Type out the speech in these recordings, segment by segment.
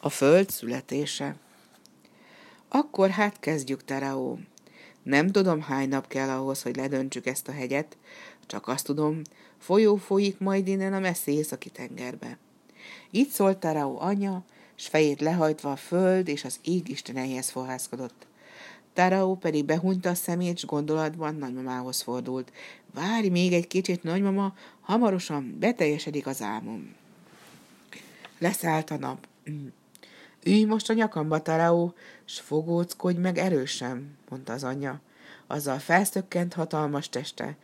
A föld születése. Akkor hát kezdjük, Teraó. Nem tudom, hány nap kell ahhoz, hogy ledöntsük ezt a hegyet, csak azt tudom, folyó folyik majd innen a messzi északi tengerbe. Így szólt Teraó anya, s fejét lehajtva a föld és az ég isteneihez fohászkodott. Taraó pedig behunyta a szemét, s gondolatban nagymamához fordult. Várj még egy kicsit, nagymama, hamarosan beteljesedik az álmom. Leszállt a nap. Ülj most a nyakamba, Taraó, s fogóckodj meg erősen, mondta az anyja. Azzal felszökkent hatalmas teste,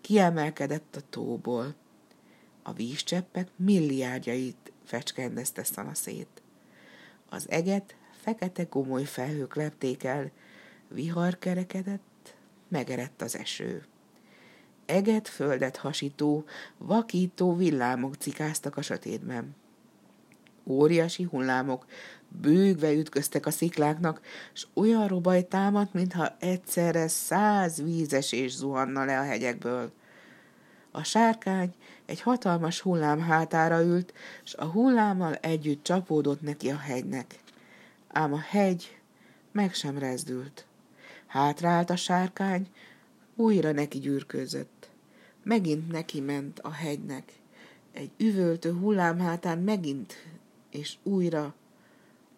kiemelkedett a tóból. A vízcseppek milliárdjait fecskendezte szanaszét. Az eget fekete gomoly felhők lepték el, vihar kerekedett, megerett az eső. Eget földet hasító, vakító villámok cikáztak a sötétben. Óriási hullámok bőgve ütköztek a szikláknak, s olyan robaj támadt, mintha egyszerre száz vízesés zuhanna le a hegyekből. A sárkány egy hatalmas hullám hátára ült, s a hullámmal együtt csapódott neki a hegynek. Ám a hegy meg sem rezdült. Hátrált a sárkány, újra neki gyűrkőzött. Megint neki ment a hegynek. Egy üvöltő hullám hátán megint és újra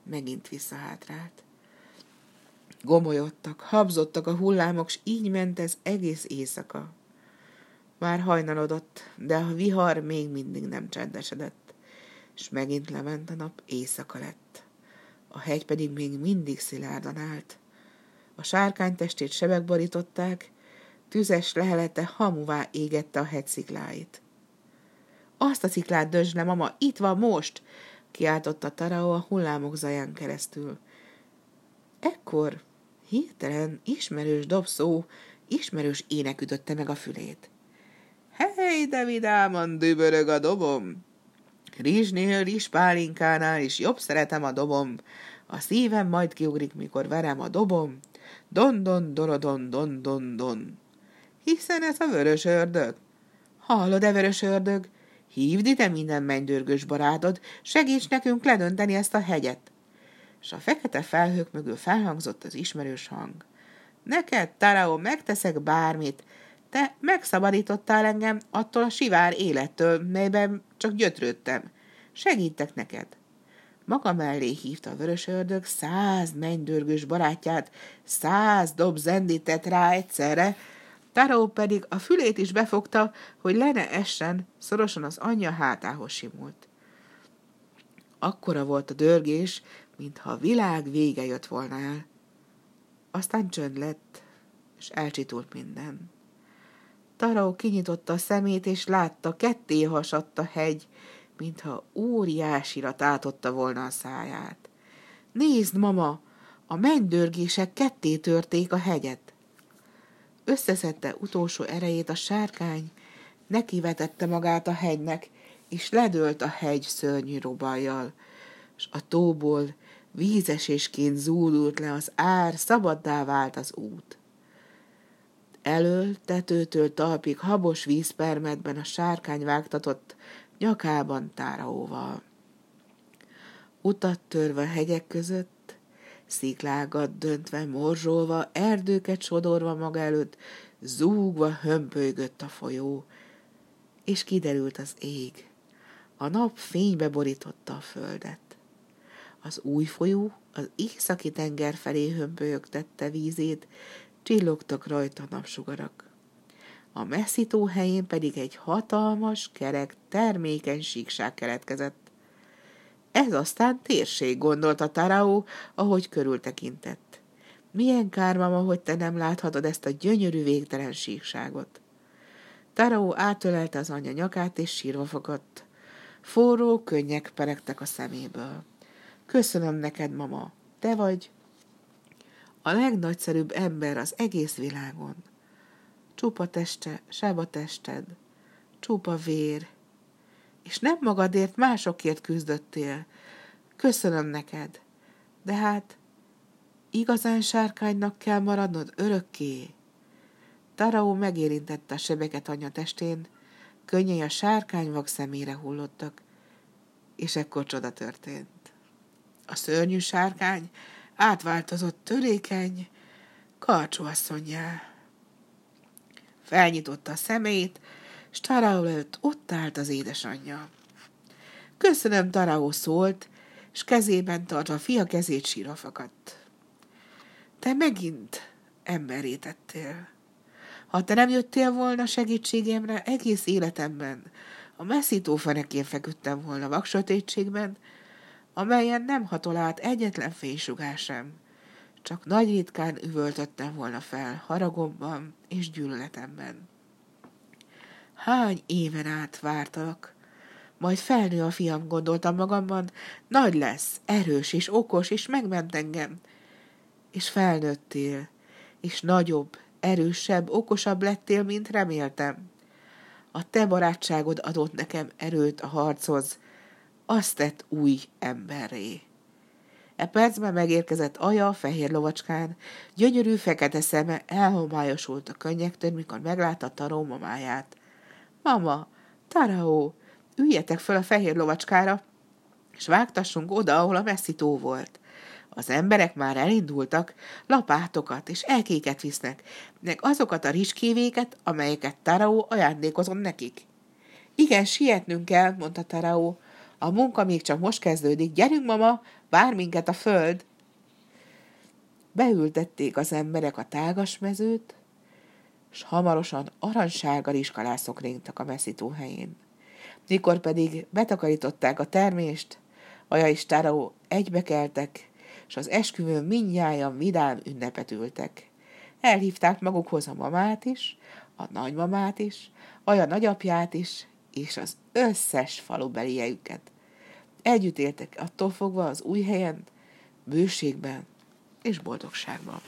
megint visszahátrált. Gomolyodtak, habzottak a hullámok, s így ment ez egész éjszaka. Már hajnalodott, de a vihar még mindig nem csendesedett, és megint lement a nap, éjszaka lett. A hegy pedig még mindig szilárdan állt. A sárkány testét sebek borították, tüzes lehelete hamuvá égette a hegy szikláit. Azt a sziklát döntsd le, mama, itt van most! Kiáltotta Tarao a hullámok zaján keresztül. Ekkor hirtelen ismerős dobszó, ismerős ének ütötte meg a fülét. Hely, de vidáman dübörög a dobom! Rizsnél, rizspálinkánál is jobb szeretem a dobom. A szívem majd kiugrik, mikor verem a dobom. Don, don, dorodon, don, don, don. Hiszen ez a vörös ördög. Hallod-e, vörös ördög? Hívd ide minden mennydörgős barátod, segíts nekünk ledönteni ezt a hegyet. És a fekete felhők mögül felhangzott az ismerős hang. Neked, Tarao, megteszek bármit. Te megszabadítottál engem attól a sivár élettől, melyben csak gyötrődtem. Segítek neked. Maga mellé hívta a vörös ördög száz mennydörgős barátját, száz dob zendített rá egyszerre, Taró pedig a fülét is befogta, hogy le ne essen, szorosan az anyja hátához simult. Akkora volt a dörgés, mintha a világ vége jött volna el. Aztán csönd lett, és elcsitult minden. Taró kinyitotta a szemét, és látta, ketté hasadt a hegy, mintha óriásira tátotta volna a száját. Nézd, mama, a mennydörgések ketté törték a hegyet. Összeszedte utolsó erejét a sárkány, nekivetette magát a hegynek, és ledőlt a hegy szörnyű robajjal, s a tóból vízesésként zúdult le az ár, szabaddá vált az út. Elől, tetőtől talpig habos vízpermetben a sárkány vágtatott, nyakában táraóval. Utat törve hegyek között, sziklágat döntve, morzsolva, erdőket sodorva maga előtt, zúgva hömpölygött a folyó, és kiderült az ég. A nap fénybe borította a földet. Az új folyó az északi tenger felé hömpölyögtette vízét, csillogtak rajta napsugarak. A messzító helyén pedig egy hatalmas, kerek, termékeny síkság keletkezett. Ez aztán térség, gondolta Tarao, ahogy körültekintett. Milyen kármama, hogy te nem láthatod ezt a gyönyörű végtelen síkságot. Tarao átölelte az anya nyakát, és sírva fogott. Forró könnyek peregtek a szeméből. Köszönöm neked, mama, te vagy a legnagyszerűbb ember az egész világon. Csupa teste, sába tested, csupa vér, és nem magadért másokért küzdöttél. Köszönöm neked, de hát igazán sárkánynak kell maradnod örökké. Tarao megérintette a sebeket anya testén, könnyei a sárkány vak szemére hullottak, és ekkor csoda történt. A szörnyű sárkány átváltozott törékeny, karcsúasszonyjá. Felnyitotta a szemét, s Taraó előtt ott állt az édesanyja. Köszönöm, Taraó szólt, és kezében tartva a fia kezét sírva fakadt. Te megint emberé tettél. Ha te nem jöttél volna segítségemre egész életemben, a messzító fenekén feküdtem volna vaksötétségben, amelyen nem hatol át egyetlen fénysugár sem. Csak nagy ritkán üvöltöttem volna fel haragomban és gyűlöletemben. Hány éven át vártalak, majd felnő a fiam, gondoltam magamban, nagy lesz, erős és okos, és megment engem. És felnőttél, és nagyobb, erősebb, okosabb lettél, mint reméltem. A te barátságod adott nekem erőt a harchoz, azt tett új emberré. E percben megérkezett Aja a fehér lovacskán, gyönyörű fekete szeme elhomályosult a könnyektől, mikor meglátta Taró mamáját. Mama, Taraó, üljetek föl a fehér lovacskára, és vágtassunk oda, ahol a messzító volt. Az emberek már elindultak, lapátokat és elkéket visznek, meg azokat a rizskévéket, amelyeket Taraó ajándékozott nekik. Igen, sietnünk kell, mondta Taraó. A munka még csak most kezdődik. Gyerünk, mama, vár minket a föld. Beültették az emberek a tágas mezőt, s hamarosan aranysárga rizskalászok ringtak a messzító helyén. Mikor pedig betakarították a termést, Aja és Taraó egybekeltek, és az esküvőn mindnyájan vidám ünnepet ültek. Elhívták magukhoz a mamát is, a nagymamát is, Aja nagyapját is, és az összes falubelieiket. Együtt éltek attól fogva az új helyen, bőségben és boldogságban.